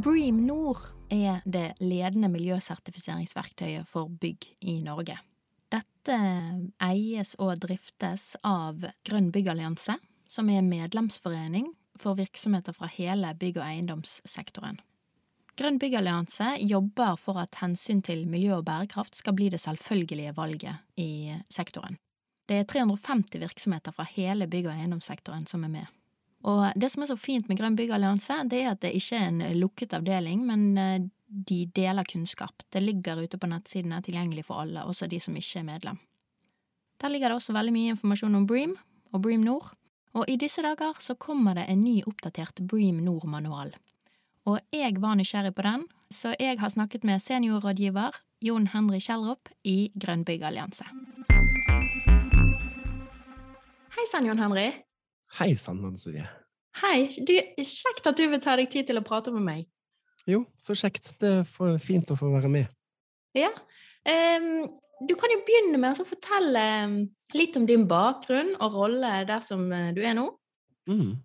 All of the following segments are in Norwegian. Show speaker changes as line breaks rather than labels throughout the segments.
Bream Nord er det ledende miljøsertifiseringsverktøyet for bygg i Norge. Dette eies og driftes av Grønn byggallianse, som er medlemsforening for virksomheter fra hele bygg- og eiendomssektoren. Grønn byggallianse jobber for at hensyn til miljø og bærekraft skal bli det selvfølgelige valget i sektoren. Det er 350 virksomheter fra hele bygg- og eiendomssektoren som er med. Og det som er så fint med Grønn byggallianse, det er at det ikke er en lukket avdeling, men eh, de deler kunnskap. Det ligger ute på nettsidene, tilgjengelig for alle, også de som ikke er medlem. Der ligger det også veldig mye informasjon om Bream og Bream Nord, og i disse dager så kommer det en ny oppdatert Bream Nord-manual og jeg var nysgjerrig på den, så jeg har snakket med seniorrådgiver Jon Henry Kjellrup i Grønnbyggallianse. Hei sann, Jon Henry.
Hei sann, Anne
Hei. Du, kjekt at du vil ta deg tid til å prate med meg.
Jo, så kjekt. Det er fint å få være med.
Ja. Um, du kan jo begynne med å fortelle litt om din bakgrunn og rolle der som eh, du er nå.
Mm.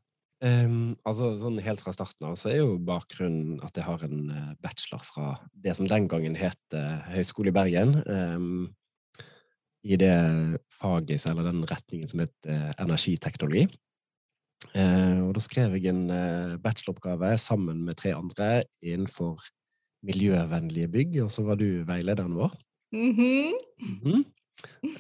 Um, altså, sånn Helt fra starten av så er jo bakgrunnen at jeg har en uh, bachelor fra det som den gangen het uh, Høgskolen i Bergen. Um, I det faget, eller den retningen som het uh, energiteknologi. Og da skrev jeg en bacheloroppgave sammen med tre andre innenfor miljøvennlige bygg, og så var du veilederen vår. Mm -hmm. Mm -hmm.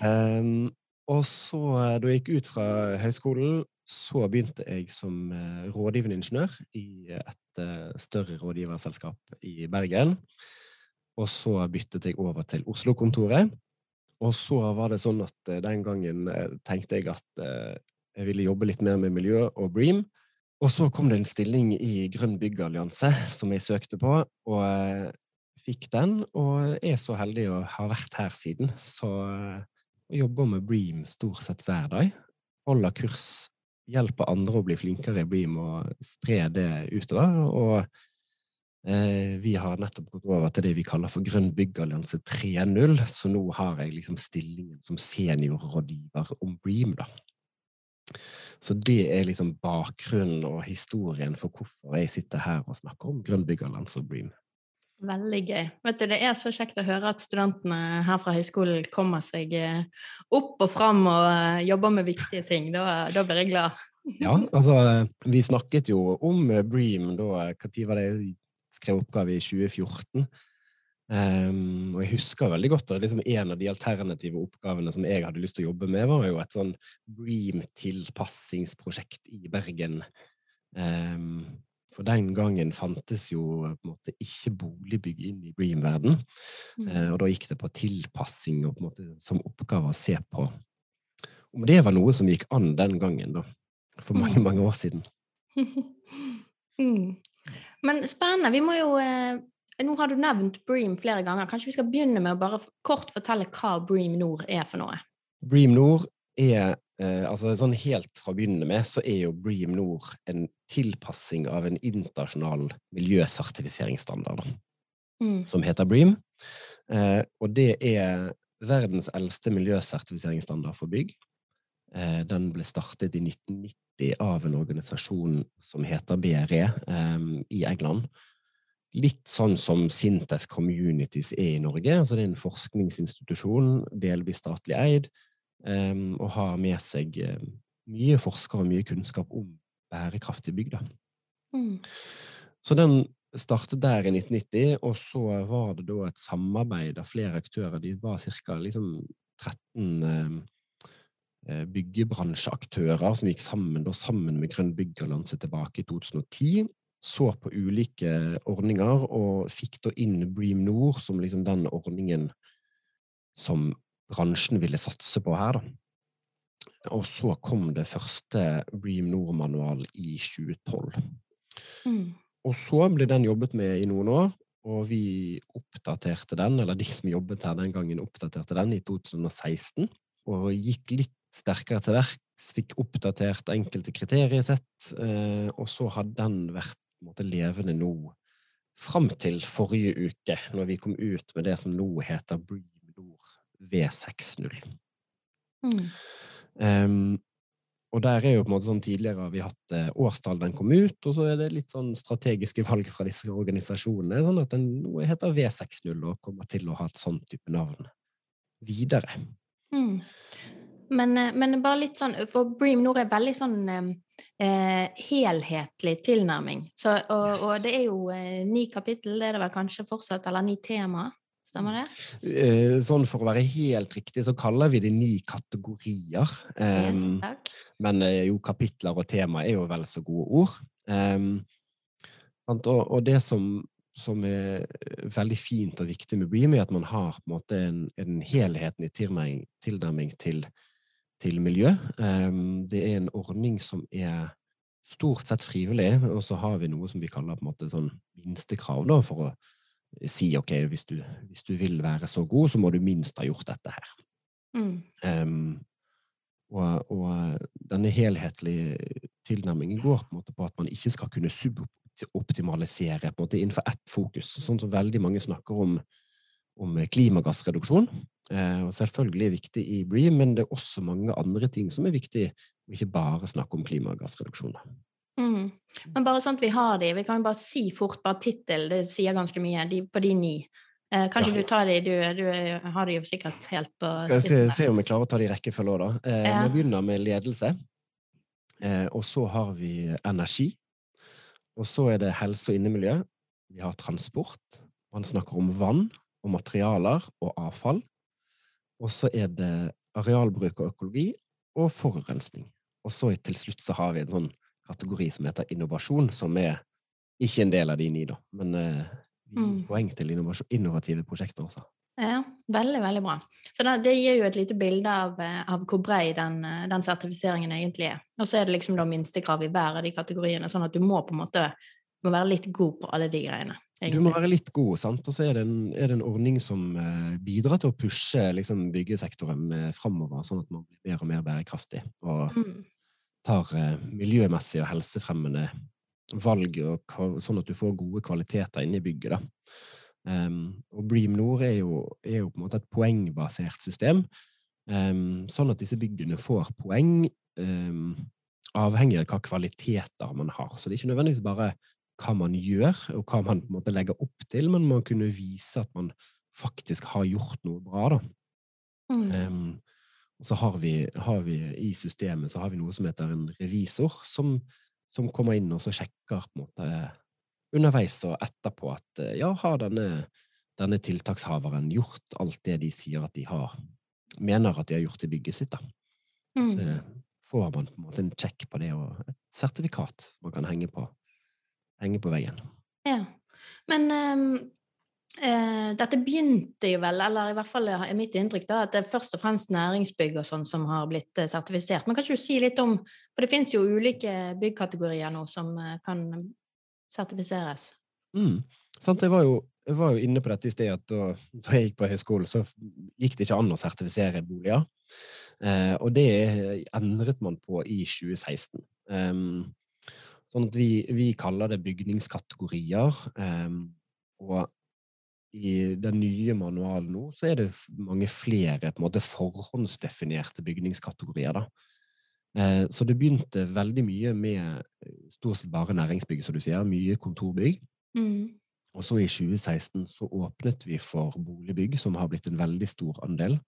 Um, og så, da jeg gikk ut fra høyskolen, så begynte jeg som eh, rådgivende ingeniør i et eh, større rådgiverselskap i Bergen. Og så byttet jeg over til Oslo-kontoret. Og så var det sånn at eh, den gangen tenkte jeg at jeg ville jobbe litt mer med miljø og Bream. Og så kom det en stilling i Grønn byggallianse som jeg søkte på, og fikk den. Og er så heldig å ha vært her siden. Så jeg jobber med Bream stort sett hver dag. Holder kurs hjelper andre å bli flinkere i Bream og spre det utover. Og eh, vi har nettopp gått over til det vi kaller for Grønn byggallianse 3.0, så nå har jeg liksom stillingen som seniorrådgiver om Bream, da. Så det er liksom bakgrunnen og historien for hvorfor jeg sitter her og snakker om Grønn og Bream.
Veldig gøy. Vet du, Det er så kjekt å høre at studentene her fra høyskolen kommer seg eh, opp og fram og eh, jobber med viktige ting. Da, da blir jeg glad.
Ja, altså vi snakket jo om eh, Bream da Når var det jeg skrev oppgave i 2014? Um, og jeg husker veldig godt at liksom en av de alternative oppgavene som jeg hadde lyst til å jobbe med, var jo et sånn Bream-tilpassingsprosjekt i Bergen. Um, for den gangen fantes jo på en måte ikke boligbygg inn i Bream-verden. Mm. Eh, og da gikk det på tilpassing og på en måte som oppgave å se på om det var noe som gikk an den gangen, da. For mange, mm. mange år siden.
mm. Men spennende. Vi må jo eh, Nå har du nevnt Bream flere ganger. Kanskje vi skal begynne med å bare kort fortelle hva Bream Nord er for noe?
Bream Nord er Eh, altså sånn Helt fra å begynne med så er jo Bream Nord en tilpassing av en internasjonal miljøsertifiseringsstandard mm. som heter Bream. Eh, og det er verdens eldste miljøsertifiseringsstandard for bygg. Eh, den ble startet i 1990 av en organisasjon som heter BRE eh, i England. Litt sånn som Sintef Communities er i Norge. altså Det er en forskningsinstitusjon, delvis statlig eid, um, og har med seg um, mye forskere og mye kunnskap om bærekraftig bygg. Mm. Så den startet der i 1990, og så var det da et samarbeid av flere aktører. De var ca. Liksom 13 um, byggebransjeaktører som gikk sammen, da, sammen med Grønn byggallianse tilbake i 2010. Så på ulike ordninger og fikk da inn Bream Nord som liksom den ordningen som bransjen ville satse på her. Da. og så kom det første Bream Nord-manual i 2012.
Mm.
Og så ble den jobbet med i noen år, og vi oppdaterte den, eller de som jobbet her den gangen, oppdaterte den i 2016. Og gikk litt sterkere til verks, fikk oppdatert enkelte kriteriesett, sett og så hadde den vært på en måte, levende nå fram til forrige uke, når vi kom ut med det som nå heter Bream Nord V60.
Mm.
Um, og der er jo på en måte sånn tidligere har vi hatt eh, årstall den kom ut, og så er det litt sånn strategiske valg fra disse organisasjonene, sånn at den nå heter V60 og kommer til å ha et sånn type navn videre.
Mm. Men, eh, men bare litt sånn, for Bream Nord er veldig sånn eh, helhetlig tilnærming. Så, og,
Yes.
og det er jo eh, ni kapittel, det er det vel kanskje fortsatt, eller ni tema, stemmer det?
Eh, sånn for å være helt riktig, så kaller vi det ni kategorier.
Yes, takk.
Men eh, jo, kapitler og tema er jo vel så gode ord. Ehm, og, og det som, som er veldig fint og viktig med Bream, er at man har på en måte en, en helhetlig tilnærming, tilnærming til, til miljø. Ehm, det er en ordning som er stort sett frivillig, og så har vi noe som vi kaller på en måte sånn minstekrav da, for å si ok, hvis du, hvis du vil være så god, så må du minst ha gjort dette her.
Mm.
Um, og, og denne helhetlige tilnærmingen går på, på at man ikke skal kunne suboptimalisere måte innenfor ett fokus, sånn som veldig mange snakker om, om klimagassreduksjon. Eh, og selvfølgelig er viktig i Bream, men det er også mange andre ting som er viktig, ikke bare snakke om klimagassreduksjon.
Mm. Men bare sånn at vi har de, vi kan jo bare si fort, bare tittel, det sier ganske mye, de, på de ni. Eh, kanskje
Ja.
du tar de, du, du har de jo sikkert helt på
jeg se, se om jeg klarer å ta det i rekkefølge òg, da. Eh,
Ja.
Vi begynner med ledelse. Eh, og så har vi energi. Og så er det helse og innemiljø. Vi har transport. Man snakker om vann og materialer og avfall. Og så er det arealbruk og økologi og forurensning. Og så til slutt så har vi en sånn kategori som heter innovasjon, som er ikke en del av de ni, da. Men eh,
Mm.
poeng til innovative prosjekter også.
Ja, veldig, veldig bra. Så det, det gir jo et lite bilde av, eh, av hvor bred den, eh, den sertifiseringen egentlig er. Og så er det liksom da minstekrav i hver av de kategoriene, sånn at du må på en måte må være litt god på alle de greiene.
Du må være litt god, sant? og så er det en, er det en ordning som eh, bidrar til å pushe liksom, byggesektoren eh, framover, sånn at man blir mer og mer bærekraftig og
Mm.
tar eh, miljømessige og helsefremmende valg, og, sånn at du får gode kvaliteter inne i bygget. Da. Um, og Bream Nord er jo, er jo på en måte et poengbasert system, um, sånn at disse byggene får poeng um, avhengig av hva kvaliteter man har. Så det er ikke nødvendigvis bare hva man gjør, og hva man på en måte legger opp til, men man kunne vise at man faktisk har gjort noe bra. da.
Mm.
Um, og så har vi, har vi i systemet så har vi noe som heter en revisor, som, som kommer inn og så sjekker på en måte underveis og etterpå at eh, ja, har denne, denne tiltakshaveren gjort alt det de sier at de har, mener at de har gjort i bygget sitt. da. Så
Mm.
får man på en måte en sjekk på det, og et sertifikat man kan henge på, henge på veggen.
Ja. Men um, uh, dette begynte jo vel, eller i hvert fall er mitt inntrykk, da, at det er først og fremst næringsbygg og sånn som har blitt uh, sertifisert. Men kan ikke du si litt om For det finnes jo ulike byggkategorier nå som uh, kan sertifiseres.
Mm. Sant, jeg, var jo, jeg var jo inne på dette i sted, at da, da jeg gikk på høyskolen, så gikk det ikke an å sertifisere boliger. Eh, og det endret man på i 2016. Em, sånn at vi, vi kaller det bygningskategorier. em, og i den nye manualen nå, så er det mange flere på en måte forhåndsdefinerte bygningskategorier. da. Eh, Så det begynte veldig mye med eh, stort sett bare næringsbygg, som du sier. Mye kontorbygg.
Mm.
Og så i 2016 så åpnet vi for boligbygg, som har blitt en veldig stor andel.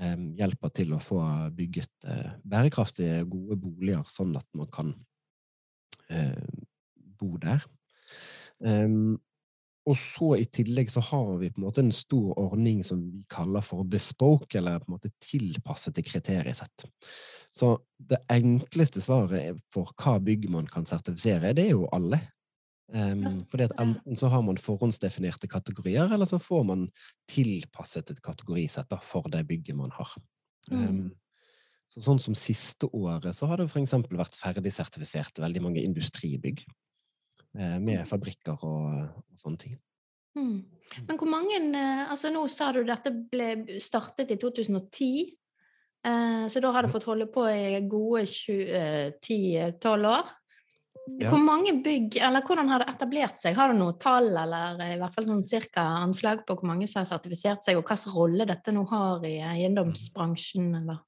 Eh, hjelper til å få bygget eh, bærekraftige, gode boliger, sånn at man kan bo der. Um, og så i tillegg så har vi på en måte en stor ordning som vi kaller for bespoke, eller på en måte tilpassede kriteriesett. Så det enkleste svaret for hva bygg man kan sertifisere, det er jo alle. Um, fordi at enten så har man forhåndsdefinerte kategorier, eller så får man tilpasset et kategorisett da, for det bygget man har. Um, Så sånn som siste året så har det eksempel vært ferdigsertifisert veldig mange industribygg. Eh, med
Mm.
fabrikker og, og sånne ting.
Mm. Men hvor mange eh, Altså, nå sa du dette ble startet i 2010. Eh, så da har det fått holde på i gode 10-12 år.
Ja.
Hvor mange bygg, eller hvordan har det etablert seg? Har du noe tall, eller i hvert fall sånn cirka anslag på hvor mange som har sertifisert seg, og hvilken rolle dette nå har i eiendomsbransjen, eller?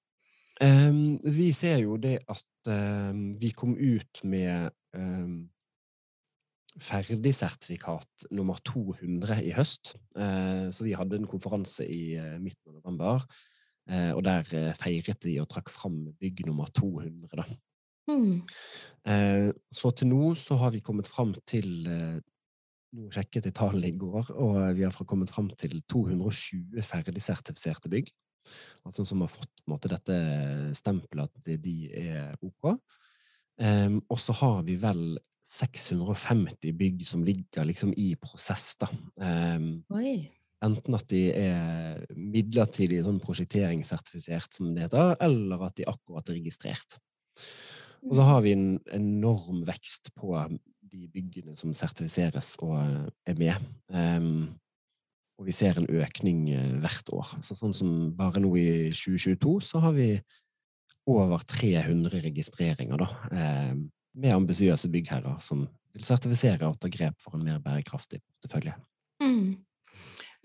Ehm, vi ser jo det at um, vi kom ut med um, ferdigsertifikat nummer 200 i høst. Uh, så vi hadde en konferanse i uh, midten av november, uh, og der feiret vi og trakk fram bygg nummer 200, da.
Mm.
Så til nå så har vi kommet fram til Nå sjekket jeg tallene i går, og vi har kommet fram til 220 ferdigsertifiserte bygg. Altså som har fått måte, dette stempelet at de er ok. Um, og så har vi vel 650 bygg som ligger liksom i prosess, da.
Um.
Enten at de er midlertidig sånn prosjekteringssertifisert, som det heter, eller at de akkurat er registrert. Og så har vi en enorm vekst på de byggene som sertifiseres og er med. Ehm, og vi ser en økning eh, hvert år. Så sånn som bare nå i 2022 så har vi over 300 registreringer, da. ehm, med ambisiøse byggherrer som vil sertifisere og ta grep for en mer bærekraftig portefølje.
Mm.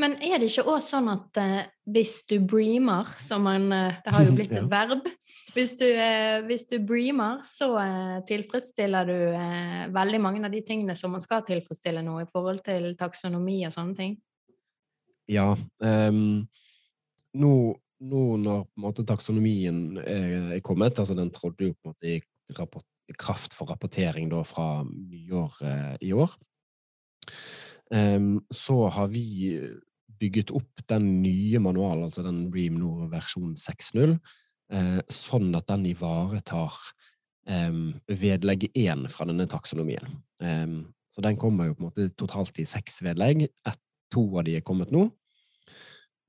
Men er det ikke òg sånn at eh, hvis du breamer, som man eh, Det har jo blitt et verb. Hvis du, eh, hvis du breamer, så eh, tilfredsstiller du eh, veldig mange av de tingene som man skal tilfredsstille nå, i forhold til taksonomi og sånne ting.
Ja. Um, nå, nå når måte, taksonomien er, er kommet, altså den trådte jo på en måte i, rapport, kraft for rapportering da fra nyår eh, i år, um, så har vi bygget opp den nye manualen, altså den Bream Nord versjon 6.0, eh, sånn at den ivaretar um, vedlegg 1 fra denne taksonomien. Um, så den kommer jo på en måte totalt i seks vedlegg. Et, to av de er kommet nå.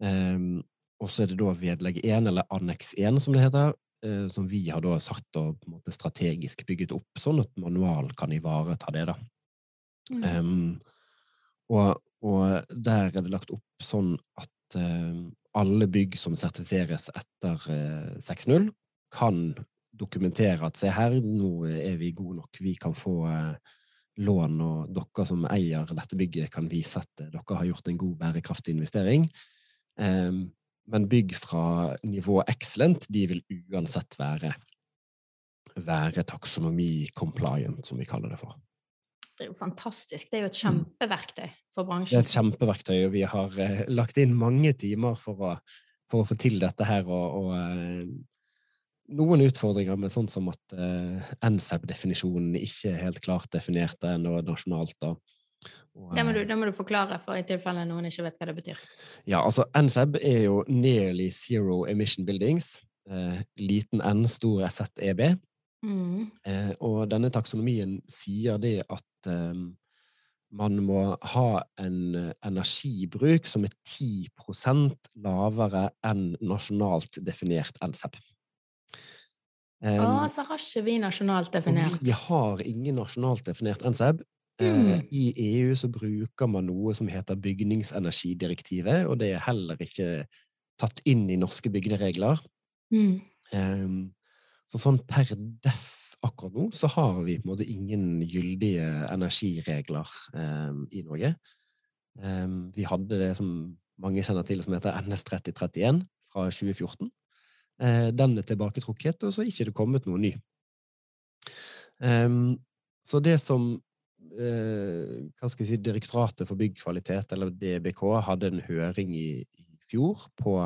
Um, og så er det da vedlegg 1, eller anneks 1 som det heter, uh, som vi har da sagt og på en måte strategisk bygget opp, sånn at manual kan ivareta det, da.
Mm.
Um, og, og der er det lagt opp sånn at uh, alle bygg som sertifiseres etter uh, 6.0, kan dokumentere at se her, nå er vi gode nok, vi kan få eh, lån, og dere som eier dette bygget kan vise at dere har gjort en god bærekraftig investering. Ehm, men bygg fra nivå excellent, de vil uansett være, være taksonomi compliant, som vi kaller det for.
Det er jo fantastisk. Det er jo et kjempeverktøy for bransjen.
Det er et kjempeverktøy, og vi har eh, lagt inn mange timer for å, for å få til dette her, og, og eh, noen utfordringer med sånn som at eh, NSAB-definisjonen ikke er helt klart definert ennå nasjonalt. Da. Og,
Det må, du,
eh,
det må du forklare for i tilfelle noen ikke vet hva det betyr.
Ja, altså NSAB er jo Nearly Zero Emission Buildings. Eh, liten N, stor ZEB.
Mm.
Eh, og denne taksonomien sier det at eh, man må ha en energibruk som er 10% lavere enn nasjonalt definert NSEP. Eh,
Å, så har ikke vi nasjonalt definert.
Vi har ingen nasjonalt definert NSEB. Eh,
Mm.
I EU så bruker man noe som heter bygningsenergidirektivet, og det er heller ikke tatt inn i norske bygderegler.
Mm.
Um, så sånn per def akkurat nå, så har vi på en måte ingen gyldige energiregler um, i Norge. Um, vi hadde det som mange kjenner til som heter NS3031 fra 2014. Eh, den er tilbaketrukket, og så er ikke det kommet noe ny. Ehm, så det som eh, si, Direktoratet for byggkvalitet, eller DBK, hadde en høring i, fjor på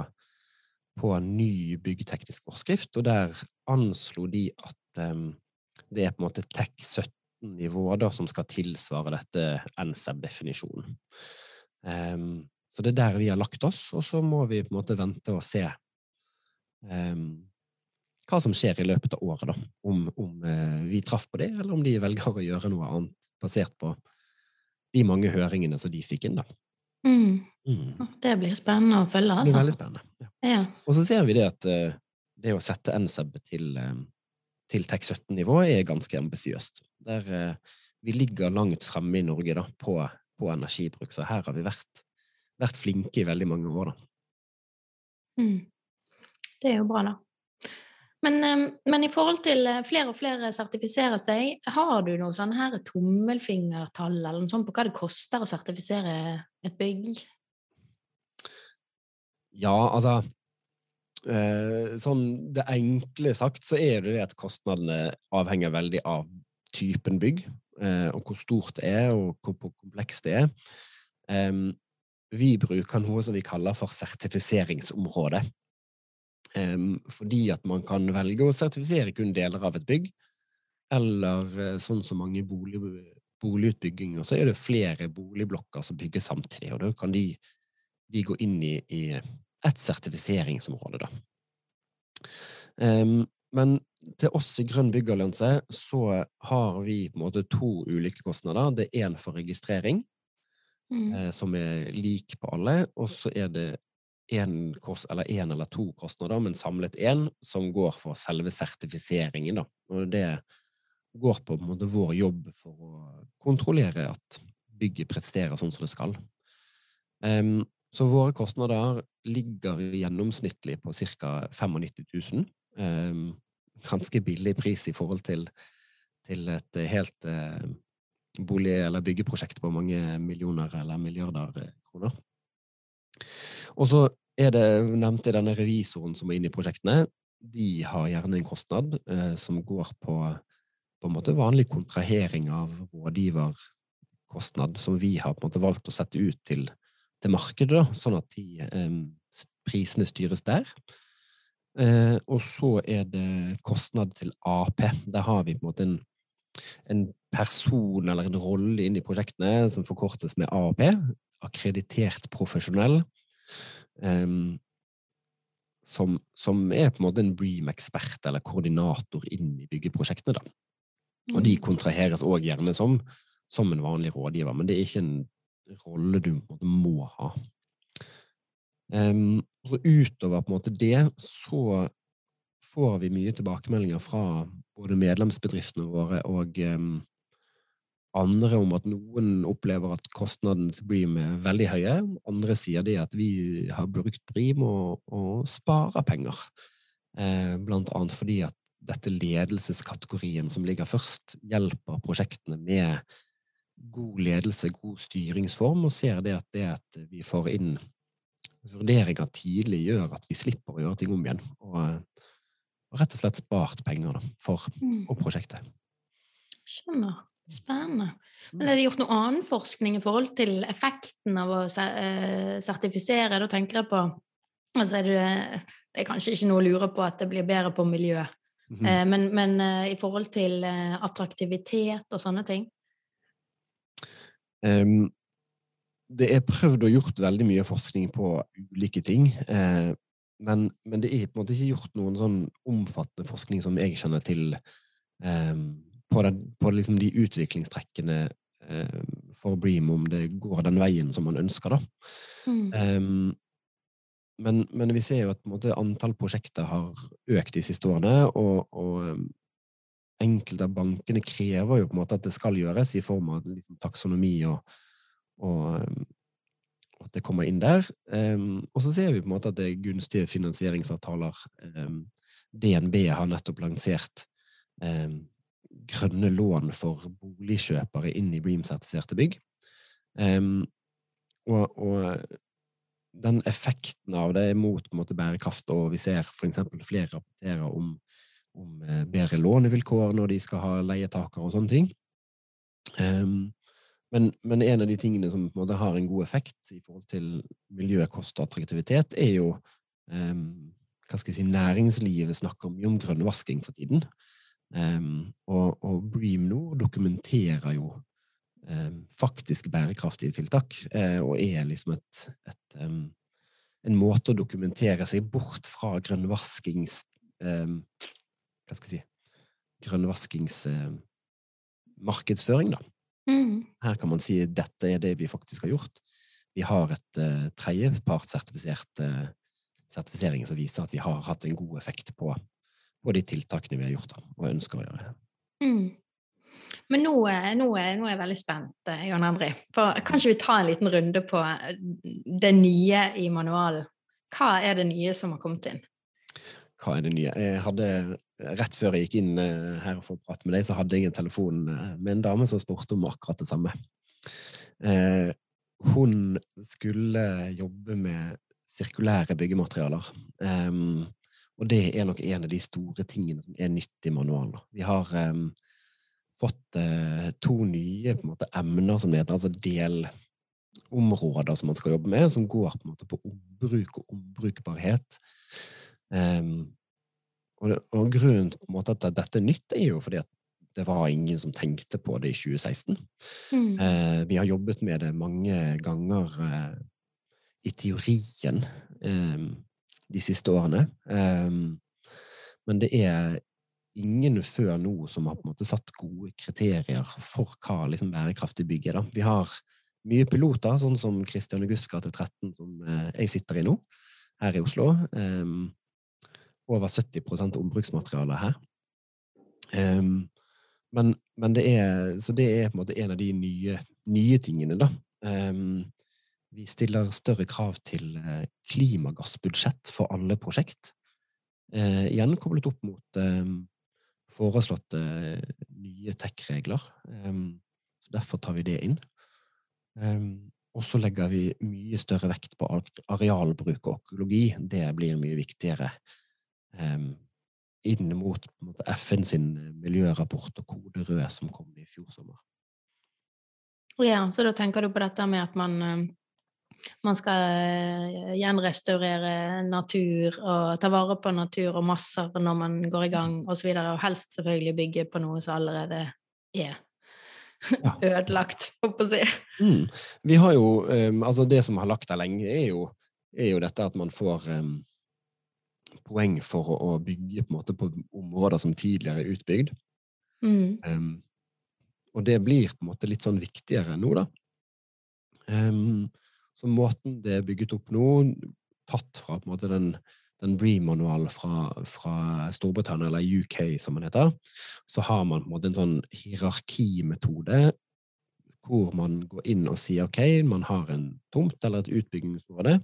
på ny byggteknisk forskrift, og der anslo de at um, det er på en måte TEK17 nivåer som skal tilsvare dette NSEB-definisjonen. Um, så det er der vi har lagt oss, og så må vi på en måte vente og se hva som skjer i løpet av året, da. Om, om uh, vi traff på det, eller om de velger å gjøre noe annet, basert på de mange høringene som de fikk inn, da.
Mm.
Mm.
Det blir spennende å følge,
Det
altså.
veldig spennende. Ja.
Ja.
Og så ser vi det at eh, det å sette NSEB til, eh, til TEK17-nivå er ganske ambisiøst. Der eh, vi ligger langt fremme i Norge da, på, på energibruk, så her har vi vært, vært flinke i veldig mange år. Da.
Mm. Det er jo bra, da. Men, men, i forhold til flere og flere sertifiserer seg, har du noe sånn her tommelfingertall eller noe sånt på hva det koster å sertifisere et bygg?
Ja, altså eh, Sånn det enkle sagt, så er det det at kostnadene avhenger veldig av typen bygg, eh, og hvor stort det er, og hvor komplekst det er. vi bruker noe som vi kaller for sertifiseringsområde. Fordi at man kan velge å sertifisere kun deler av et bygg, eller eh, sånn som mange bolig, boligutbygginger, så er det flere boligblokker som bygges samtidig, og da kan de, de gå inn i, i et sertifiseringsområde, da. Um, men til oss i Grønn byggallianse så har vi på en måte to ulike kostnader. Det er én for registrering, mm. eh, som er lik på alle, og så er det én eller, eller to kostnader, men samlet én, som går for selve sertifiseringen. Da. Og det går på, på måte, vår jobb for å kontrollere at bygget presterer sånn som det skal. Um, så våre kostnader ligger gjennomsnittlig på ca. 95 000. Um, ganske billig pris i forhold til, til et helt uh, bolig- eller byggeprosjekt på mange millioner eller milliarder eh, kroner. Og så er det nevnte denne revisoren som er inne i prosjektene. De har gjerne en kostnad eh, som går på, på vanlig kontrahering av rådgiverkostnad, som vi har valgt å sette ut til til markedet, da, sånn at de, eh, prisene styres der. Eh, og så er det kostnad til AP. Der har vi på en måte en, en person eller en rolle inn i prosjektene som forkortes med AAP. Akkreditert profesjonell. Um, som, som, er på en måte en Bream-ekspert eller koordinator inn i byggeprosjektene. Da. Og de mm. kontraheres òg gjerne som, som en vanlig rådgiver, men det er ikke en rolle du måte må ha. Um, så utover på en måte det, så får vi mye tilbakemeldinger fra både medlemsbedriftene våre og um, andre om at noen opplever at kostnadene til Bream er veldig høye. Andre sier det at vi har brukt Bream og, og sparer penger. Eh, blant annet fordi at dette ledelseskategorien som ligger først, hjelper prosjektene med god ledelse, god styringsform, og ser det at det at vi får inn vurderinger tidlig, gjør at vi slipper å gjøre ting om igjen. Og, og rett og slett spart penger da, for for prosjektet.
Skjønner. Spennende. Men er det gjort noe annen forskning i forhold til effekten av å eh, sertifisere? Da tenker jeg på altså er det, det, er kanskje ikke noe å lure på at det blir bedre på miljø, mm -hmm. men, men, i forhold til attraktivitet og sånne ting?
Um, det er prøvd og gjort veldig mye forskning på ulike ting. Eh, men, men, det er på en måte ikke gjort noen sånn omfattende forskning som jeg kjenner til eh, på, den, på liksom de utviklingstrekkene eh, for Bream, om det går den veien som man ønsker, da. Mm. Men, men, vi ser jo at måte, antall prosjekter har økt de siste årene, og, og enkelte av bankene krever jo på en måte at det skal gjøres, i form av liksom, taksonomi og, og, og, at det kommer inn der. Um, og så ser vi på en måte at det er gunstige finansieringsavtaler. Um, DNB har nettopp lansert um, grønne lån for boligkjøpere inn i Bream-sertifiserte bygg. og, og den effekten av det er mot måte, bærekraft, og vi ser f.eks. flere rapporterer om om eh, bedre lånevilkår når de skal ha leietakere og sånne ting. Um, men, men, en av de tingene som på en måte har en god effekt i forhold til miljø, kost og attraktivitet, er jo um, hva skal jeg si, Næringslivet snakker mye om grønnvasking for tiden. Um, og, og Bream Nord dokumenterer jo faktisk bærekraftige tiltak, uh, og er liksom et, et en måte å dokumentere seg bort fra grønnvaskings hva skal jeg si grønnvaskingsmarkedsføring, da. Mm. Her kan man si at dette er det vi faktisk har gjort. Vi har et uh, tredjepartssertifisert uh, sertifisering som viser at vi har hatt en god effekt på, på de tiltakene vi har gjort da, og ønsker å gjøre.
Mm. Men nå, eh, nå, nå, er jeg veldig spent, eh, Jan Henry. For kan ikke vi ta en liten runde på eh, det nye i manualen? Hva er det nye som har kommet inn?
Hva er det nye? Jeg hadde, Rett før jeg gikk inn her for å prate med deg, så hadde jeg en telefon med en dame som spurte om akkurat det samme. hun skulle jobbe med sirkulære byggematerialer. Og det er nok en av de store tingene som er nytt i manualen. Vi har fått uh, to nye måte, emner, som det heter, altså delområder som man skal jobbe med, som går på, måte, på ombruk og ombrukbarhet. Um, og, og, grunnen til måte, at dette er nytt, er jo fordi at det var ingen som tenkte på det i 2016. Mm. Uh, vi har jobbet med det mange ganger uh, i teorien um, de siste årene. Um, men det er ingen før nå som har på en måte satt gode kriterier for hva liksom, bærekraftig bygg er. Vi har mye piloter, sånn som Christian August gate 13, som eh, jeg sitter i nå, her i Oslo. Um, over 70 ombruksmateriale her. Um, men, men, det er, så det er på en måte en av de nye, nye tingene, da. Um, vi stiller større krav til eh, klimagassbudsjett for alle prosjekt. Eh, igjen koblet opp mot eh, foreslått uh, nye tech-regler. Eh, Derfor tar vi det inn. Um, og så legger vi mye større vekt på arealbruk og økologi. Det blir mye viktigere inn mot måte, FN sin miljørapport og kode rød som kom i fjor sommer.
Ja, så da tenker du på dette med at man man skal eh, gjenrestaurere natur og ta vare på natur og masser når man går i gang osv., og, og helst selvfølgelig bygge på noe som allerede er ja. ødelagt, holdt på å si.
Mm. Vi har jo um, Altså, det som har lagt der lenge, er jo, er jo dette at man får um, poeng for å, å, bygge på, på områder som tidligere er utbygd. Mm. Um, og det blir på en måte litt sånn viktigere nå, da. Um, så måten det er bygget opp nå, tatt fra på en måte den, den Bree-manualen fra, fra, Storbritannia, eller UK som man heter, så har man på en måte en sånn hierarkimetode hvor man går inn og sier ok, man har en tomt eller et utbyggingsområde,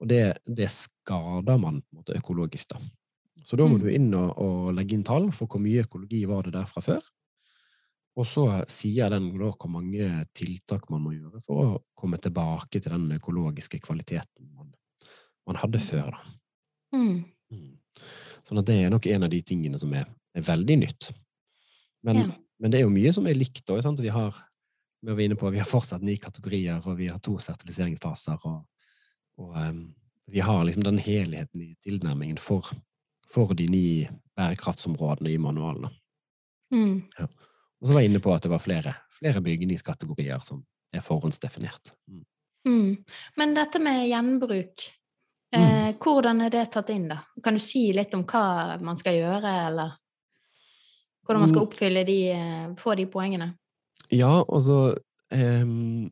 og det, det skader man på en måte økologisk. da. Så da må mm. du inn og, og legge inn tall for hvor mye økologi var det der fra før. Og så sier den da hvor mange tiltak man må gjøre for å komme tilbake til den økologiske kvaliteten man, man hadde før. Da. Mm. Mm. Sånn at det er nok en av de tingene som er, er veldig nytt. Men, ja. men, det er jo mye som er likt òg. Vi har vi på, vi har fortsatt ni kategorier, og vi har to sertifiseringsfaser. Og, og um, vi har liksom den helheten i tilnærmingen for, for de ni bærekraftsområdene i manualene. Mm. Ja. Og så var jeg inne på at det var flere, flere bygningskategorier som er forhåndsdefinert. Mm.
Mm. Men dette med gjenbruk, eh, mm. hvordan er det tatt inn, da? Kan du si litt om hva man skal gjøre, eller hvordan man skal mm. oppfylle de, eh, få de poengene?
Ja, altså um,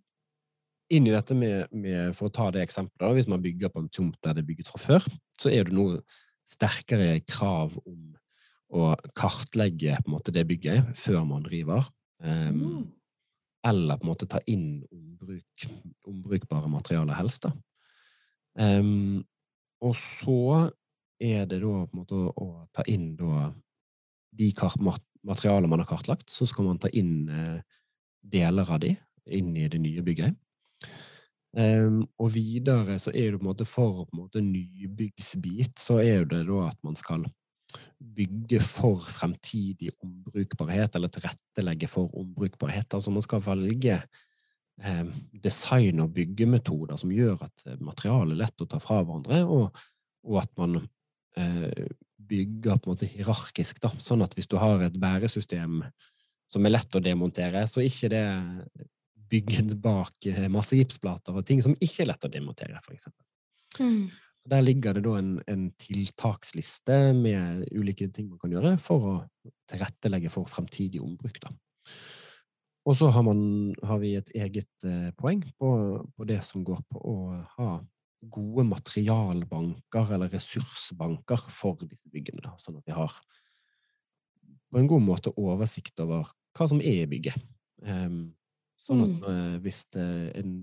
Inn i dette med, med, For å ta det eksempelet, hvis man bygger på en tomt der det er bygget fra før, så er det noe sterkere krav om å kartlegge på en måte det bygget før man river. Um, mm. Eller på en måte ta inn ombruk, ombrukbare materialer, helst. da. Um, og så er det da på en måte å, å ta inn da de materialene man har kartlagt, så skal man ta inn eh, deler av de inn i det nye bygget. Um, og videre så er det på en måte for på en måte nybyggsbit, så er det da at man skal bygge for fremtidig ombrukbarhet, eller tilrettelegge for ombrukbarhet. Altså man skal velge eh, design- og byggemetoder som gjør at eh, materialet er lett å ta fra hverandre, og, og at man eh, bygger på en måte hierarkisk, da, sånn at hvis du har et bæresystem som er lett å demontere, så ikke det bygget bak eh, masse gipsplater og ting som ikke er lett å demontere, eksempel. Mm. Så Der ligger det da en, en, tiltaksliste med ulike ting man kan gjøre for å tilrettelegge for fremtidig ombruk. Da. Og så har, har, vi et eget eh, poeng på, på, det som går på å ha gode materialbanker eller ressursbanker for disse byggene. Da, sånn at vi har på en god måte oversikt over hva som er i bygget. Um, sånn at uh, hvis en,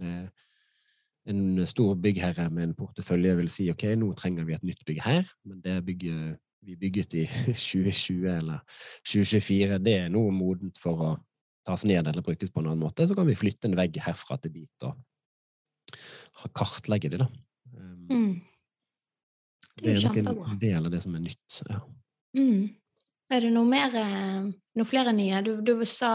en, stor byggherre med en portefølje vil si ok, nå trenger vi et nytt bygg her, men det bygget vi bygget i 2020 eller 2024, det er nå modent for å tas ned eller brukes på en annen måte, så kan vi flytte en vegg herfra til dit og kartlegge det, da. Um, mm. Det er, det er nok en del av det som er nytt. Ja.
Mm. Er det noe mer, eh, noe flere nye? Du, du sa,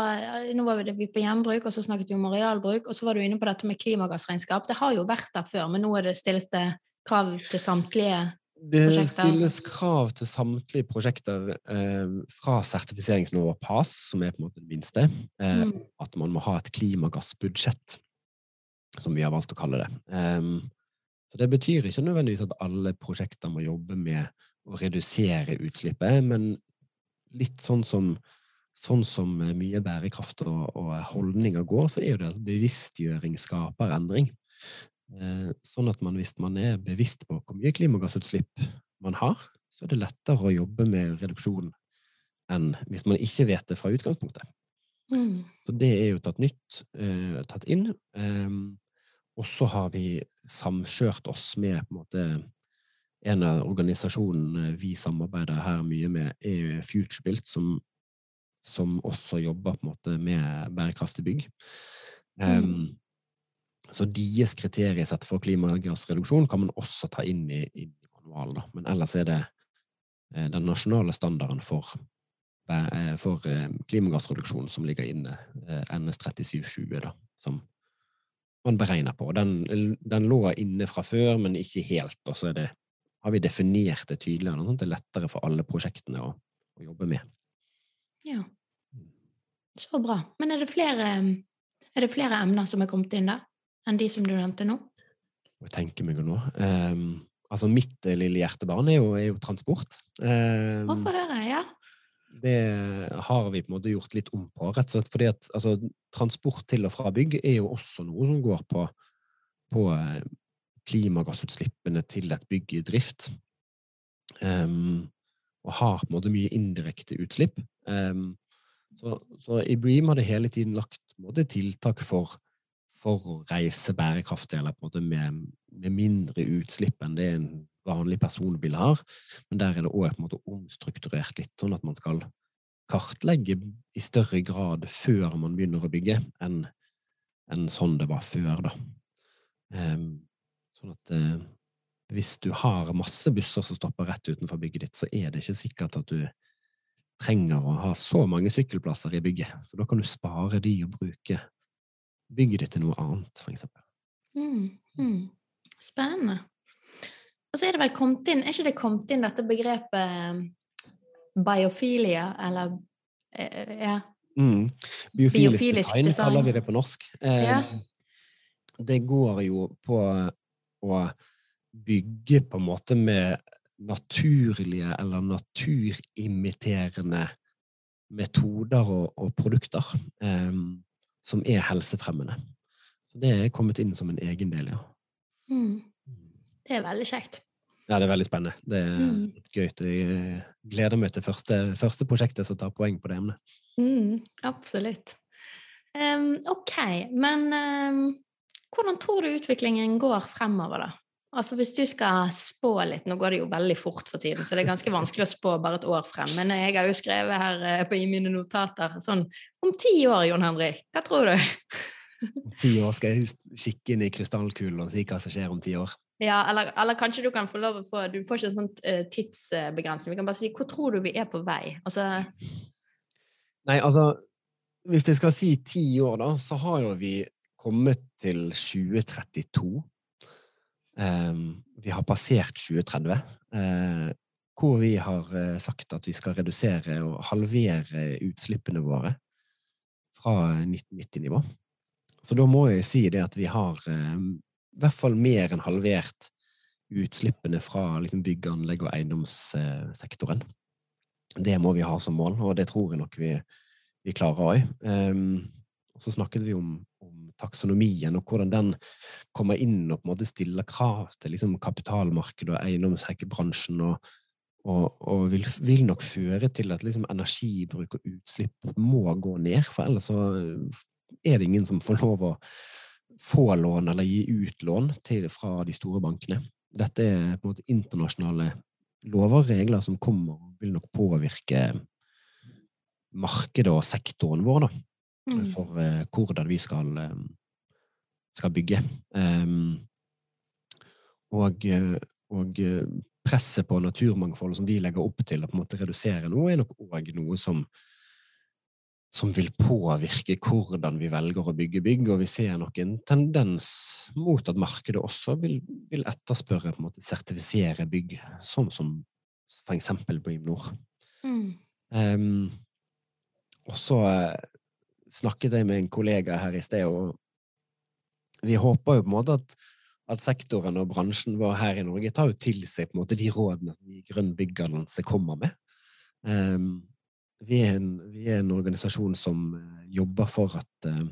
nå var vi på gjenbruk, og så snakket vi om arealbruk, og så var du inne på dette med klimagassregnskap. Det har jo vært der før, men nå er det stilles det krav til samtlige
det stilles krav til samtlige prosjekter eh, fra sertifiseringsnivået PAS, som er på en måte det minste, eh, mm. at man må ha et klimagassbudsjett, som vi har valgt å kalle det. Eh, så det betyr ikke nødvendigvis at alle prosjekter må jobbe med å redusere utslippet, men litt sånn som, sånn som mye bærekraft og, og holdninger går, så er jo det at bevisstgjøring skaper endring. Eh, sånn at man, hvis man er bevisst på hvor mye klimagassutslipp man har, så er det lettere å jobbe med reduksjon enn hvis man ikke vet det fra utgangspunktet. Mm. Så det er jo tatt nytt, eh, tatt inn. Eh, og så har vi samkjørt oss med på en måte en av organisasjonene vi samarbeider her mye med, er FutureBuilt, som, som også jobber på en måte med bærekraftig bygg. Mm. Um, så deres kriteriesett for klimagassreduksjon kan man også ta inn i, i manualen. Da. Men ellers er det eh, den nasjonale standarden for, eh, for eh, klimagassreduksjon som ligger inne, eh, NS3720, da, som man beregner på. Den, den, lå inne fra før, men ikke helt. Og så har vi definert det tydeligere, sånn at det er lettere for alle prosjektene å, å jobbe med.
Ja. Så bra. Men er det flere, er det flere emner som er kommet inn der? enn de som du nevnte nå?
Jeg tenker meg nå. Um, altså, mitt lille hjertebarn er jo, er jo transport.
Um, Få høre, ja.
Det har vi på en måte gjort litt om på, rett og slett fordi at altså, transport til og fra bygg er jo også noe som går på, på eh, klimagassutslippene til et bygg i drift. Um, og har på en måte mye indirekte utslipp. Um, så, så, i Bream har det hele tiden lagt måte, tiltak for for å reise bærekraftig, eller på en måte med, med mindre utslipp enn det en vanlig personbil har. Men der er det òg omstrukturert litt, sånn at man skal kartlegge i større grad før man begynner å bygge, enn, enn sånn det var før, da. Um, sånn at eh, hvis du har masse busser som stopper rett utenfor bygget ditt, så er det ikke sikkert at du trenger å ha så mange sykkelplasser i bygget. Så da kan du spare de og bruke bygget ditt til noe annet, for eksempel.
Mm, mm. Spennende. Og så er det vel kommet inn, er ikke det kommet inn dette begrepet eh, biofilia, eller eh, ja.
Mm. Biofilisk, Biofilisk design, design, kaller vi det på norsk. Eh, ja. Det går jo på å bygge på en måte med naturlige eller naturimiterende metoder og, og produkter. Um, som er helsefremmende. Så det er kommet inn som en egen del, ja.
Mm. Det er veldig kjekt.
Ja, det er veldig spennende. Det er mm. gøy. Jeg eh, gleder meg til første, første prosjektet som tar poeng på det emnet.
Mm, absolutt. Um, ok, men um, hvordan tror du utviklingen går fremover, da? Altså Hvis du skal spå litt Nå går det jo veldig fort for tiden, så det er ganske vanskelig å spå bare et år frem. Men jeg har jo skrevet her eh, på, i mine notater sånn Om ti år, Jon Henrik, hva tror du?
Om ti år skal jeg kikke inn i krystallkulen og si hva som skjer om ti år.
Ja, eller, eller, kanskje du kan få lov å få Du får ikke en sånn tidsbegrensning. Vi kan bare si hvor tror du vi er på vei? Altså
Nei, altså Hvis jeg skal si ti år, da, så har jo vi kommet til 2032. Ehm, vi har passert 2030, eh, hvor vi har eh, sagt at vi skal redusere og halvere utslippene våre fra 1990-nivå. Så da må jeg si det at vi har eh, i hvert fall mer enn halvert utslippene fra liksom, byggeanlegg og eiendomssektoren. Det må vi ha som mål, og det tror jeg nok vi, vi klarer òg. Um, så snakket vi om taksonomien, og hvordan den kommer inn og på en måte stiller krav til liksom, kapitalmarkedet og eiendomsbransjen, og, og, og vil, vil, nok føre til at liksom, energibruk og utslipp må gå ned, for ellers så er det ingen som får lov å få lån eller gi ut lån til, fra de store bankene. Dette er på en måte internasjonale lover og regler som kommer og vil nok påvirke markedet og sektoren vår, da. For uh, hvordan vi skal, um, skal bygge. Um, og, og presset på naturmangfoldet som vi legger opp til å på en måte redusere nå, er nok òg noe som som vil påvirke hvordan vi velger å bygge bygg, og vi ser nok en tendens mot at markedet også vil, vil etterspørre på en måte sertifisere bygg, sånn som for eksempel Bream Nord. Mm. Um, og så snakket jeg med en kollega her i sted, og vi håper jo på en måte at, at sektoren og bransjen vår her i Norge tar jo til seg på en måte de rådene som Grønn byggallianse kommer med. Um, vi er, en, vi er, en, organisasjon som eh, jobber for at uh,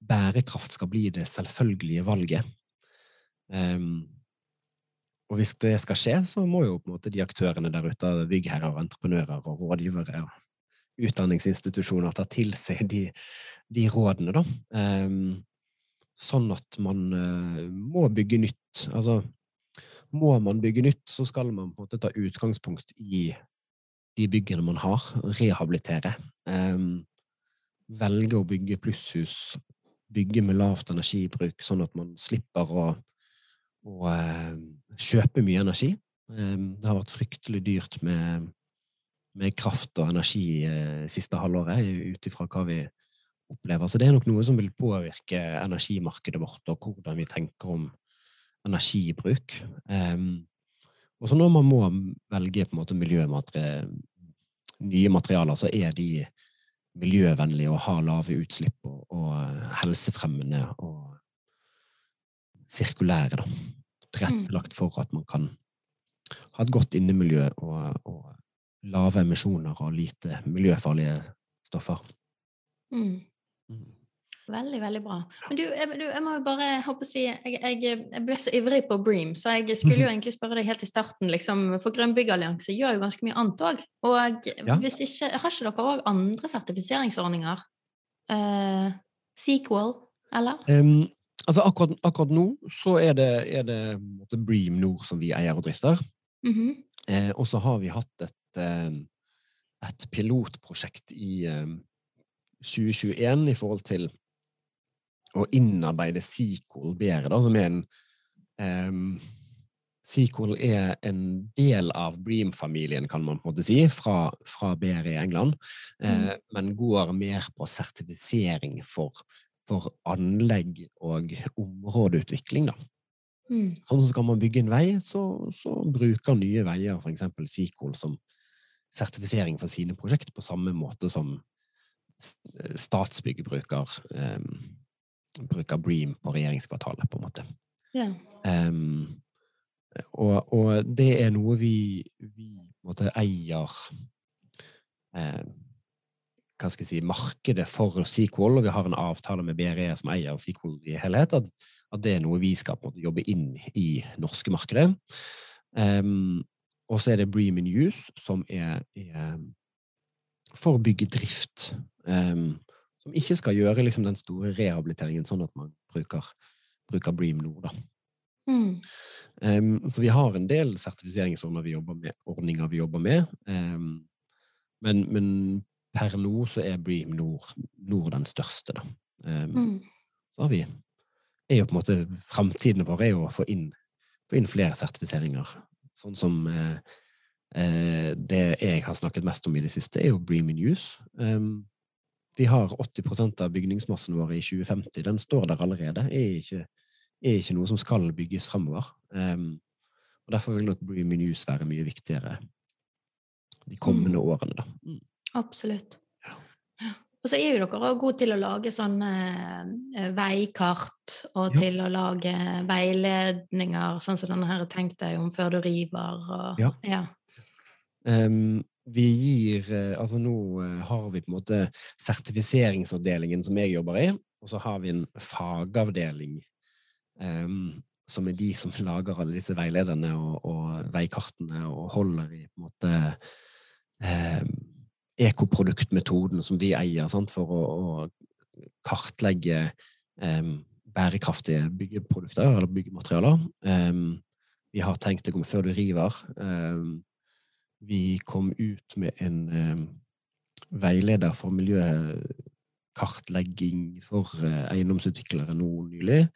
bærekraft skal bli det selvfølgelige valget. Um, og hvis det skal skje, så må jo på en måte de aktørene der ute, byggherrer entreprenører og rådgivere og utdanningsinstitusjoner, tar til seg de, de rådene, da. Um, sånn at man uh, må bygge nytt. Altså, må man bygge nytt, så skal man på en måte ta utgangspunkt i de byggene man har, rehabilitere. Um, velge å bygge plusshus, bygge med lavt energibruk, sånn at man slipper å, å uh, kjøpe mye energi. Um, det har vært fryktelig dyrt med, med kraft og energi eh, siste halvåret, ut ifra hva vi opplever. Så det er nok noe som vil påvirke energimarkedet vårt, og hvordan vi tenker om energibruk. Um, og så når man må velge på en måte miljømateriale, nye materialer, så er de miljøvennlige og har lave utslipp og, og helsefremmende og sirkulære. da. Tilrettelagt for at man kan ha et godt innemiljø og, og lave emisjoner og lite miljøfarlige stoffer.
Mm. mm. Veldig, veldig bra. Men du, jeg, du, jeg må jo bare håpe å si jeg, jeg, jeg, ble så ivrig på Bream, så jeg skulle jo egentlig spørre deg helt i starten, liksom, for Grønn byggallianse gjør jo ganske mye annet òg. Og ja. hvis ikke, har ikke dere òg andre sertifiseringsordninger? Uh, sequel, eller? Um,
altså akkurat, akkurat, nå så er det, er det Bream Nord som vi eier og drifter. Mm -hmm. eh, og så har vi hatt et, et pilotprosjekt i 2021 i forhold til å innarbeide SQL bedre, da, som er en um, SQL er en del av Bream-familien, kan man på en måte si, fra, fra BR i England, eh, mm. men går mer på sertifisering for, for anlegg og områdeutvikling, da. Mm. Sånn som skal man bygge en vei, så, så bruker Nye Veier f.eks. SQL som sertifisering for sine prosjekt, på samme måte som Statsbygg bruker um, bruker Bream på regjeringskvartalet, på en måte. Ja. Um, og, og, det er noe vi, vi på en måte eier eh, Hva skal jeg si Markedet for Sequel, og vi har en avtale med BRE som eier Sequel i helhet, at, at, det er noe vi skal på en måte jobbe inn i norske markedet. Um, og så er det Bream in Use, som er, er for byggedrift. Um, som ikke skal gjøre liksom, den store rehabiliteringen sånn at man bruker, bruker Bream nå, da. Mm. Um, så vi har en del sertifiseringsordninger vi jobber med, ordninger vi jobber med. Um, men, men, per nå så er Bream Nord, Nord den største, da. Mm. Så har vi er jo på en måte Framtiden vår er jo å få inn, få inn flere sertifiseringer. Sånn som eh, eh, det jeg har snakket mest om i det siste, er jo Bream in Use. Um, vi har 80% av bygningsmassen vår i 2050. Den står der allerede. Er ikke, er ikke noe som skal bygges fremover. Um, og Derfor vil nok Breamy News være mye viktigere de kommende mm. årene. Da. Mm.
Absolutt. Og så er jo dere òg gode til å lage sånne uh, veikart og ja. til å lage veiledninger, sånn som denne her 'Tenk deg om før du river'. Og, ja. ja.
Um, vi gir eh, Altså nå eh, har vi på en måte sertifiseringsavdelingen som jeg jobber i, Og så har vi en fagavdeling um, som er de som lager alle disse veilederne og, og veikartene og holder i på en måte um, ekoproduktmetoden som vi eier sant, for å, å kartlegge um, bærekraftige byggeprodukter eller byggematerialer. vi har tenkt deg om før du river. vi kom ut med en veileder for miljøkartlegging for eh, eiendomsutviklere nå nylig.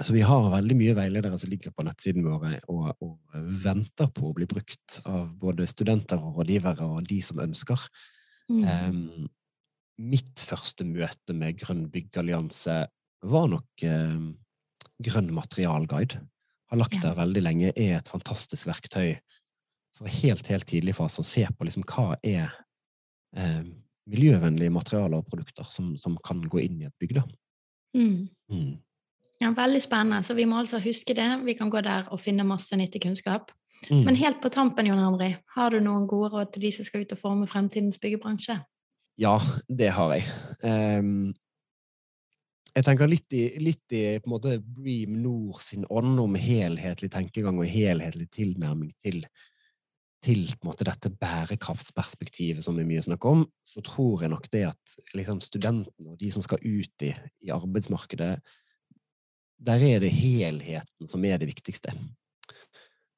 Så vi har veldig mye veiledere som ligger på nettsiden våre og, og, venter på å bli brukt av både studenter og rådgivere og de som ønsker. Mm. Um, mitt første møte med Grønn byggallianse var nok um, Grønn materialguide. Har lagt der veldig lenge, er et fantastisk verktøy for helt, helt tidlig fase å se på liksom, hva er um, miljøvennlige materialer og produkter som, som, kan gå inn i et bygg. Mm.
Mm. Ja, veldig spennende. Så vi må altså huske det. Vi kan gå der og finne masse nyttig kunnskap. Mm. Men helt på tampen, Jon Henry, har du noen gode råd til de som skal ut og forme fremtidens byggebransje?
Ja, det har jeg. Um, jeg tenker litt i, litt i på en måte Bream Nord sin ånd om helhetlig tenkegang og helhetlig tilnærming til til måte, dette bærekraftsperspektivet som vi mye snakker om, så tror jeg nok det at liksom, studentene og de som skal ut i, i, arbeidsmarkedet, der er det helheten som er det viktigste.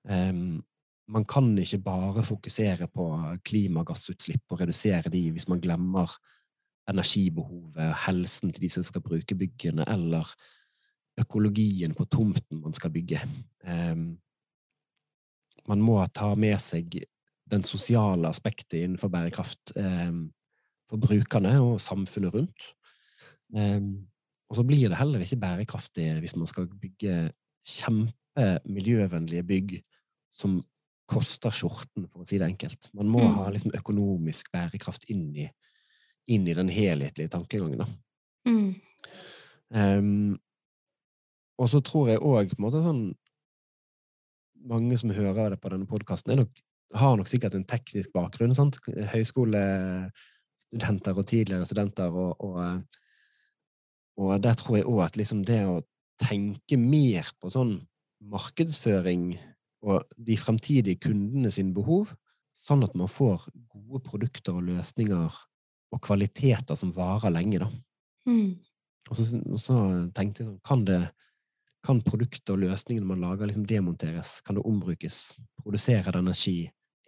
Um, man kan ikke bare fokusere på klimagassutslipp og redusere de hvis man glemmer energibehovet, helsen til de som skal bruke byggene, eller økologien på tomten man skal bygge. Um, man må ta med seg den sosiale aspektet innenfor bærekraft um, for brukerne og samfunnet rundt. Eh, og så blir det heller ikke bærekraftig hvis man skal bygge kjempemiljøvennlige bygg som koster skjorten, for å si det enkelt. Man må mm. ha liksom, økonomisk bærekraft inn i, inn i den helhetlige tankegangen. Mm. Um, og så tror jeg òg sånn mange som hører det på denne podkasten, har nok sikkert en teknisk bakgrunn. sant? Høyskolestudenter og tidligere studenter. Og, og, og der tror jeg òg at liksom det å tenke mer på sånn markedsføring og de fremtidige kundene sine behov, sånn at man får gode produkter og løsninger og kvaliteter som varer lenge, da. Mm. Og, så, og, så, tenkte jeg sånn Kan det kan produktet og løsningene man lager, liksom demonteres? Kan det ombrukes? Produserer det energi?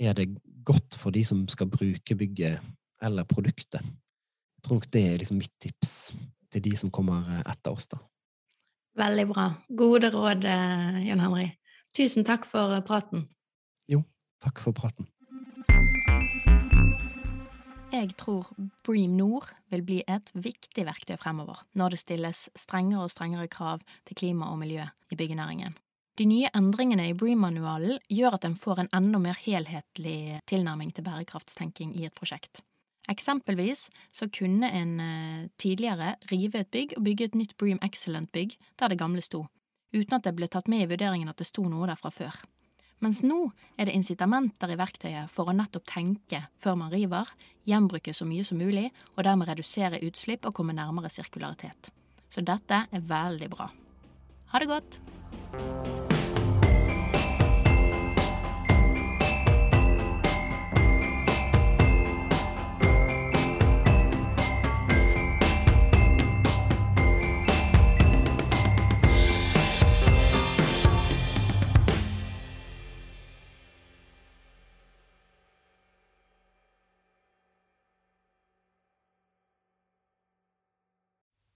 Er det godt for de som skal bruke bygget eller produktet? Jeg tror nok det er liksom mitt tips til de som kommer eh, etter oss. da.
Veldig bra. Gode råd, eh, Jon Henry. Tusen takk for eh, praten.
Jo, takk for praten.
Jeg tror Bream Nord vil bli et viktig verktøy fremover, når det stilles strengere og strengere krav til klima og miljø i byggenæringen. De nye endringene i Bream-manualen gjør at en får en enda mer helhetlig tilnærming til bærekraftstenking i et prosjekt. Eksempelvis så kunne en eh, tidligere rive et bygg og bygge et nytt Bream Excellent-bygg der det gamle sto, uten at det ble tatt med i vurderingen at det sto noe der fra før. Mens nå er det incitamenter i verktøyet for å nettopp tenke før man river, gjenbruke så mye som mulig, og dermed redusere utslipp og komme nærmere sirkularitet. Så dette er veldig bra. Ha det godt!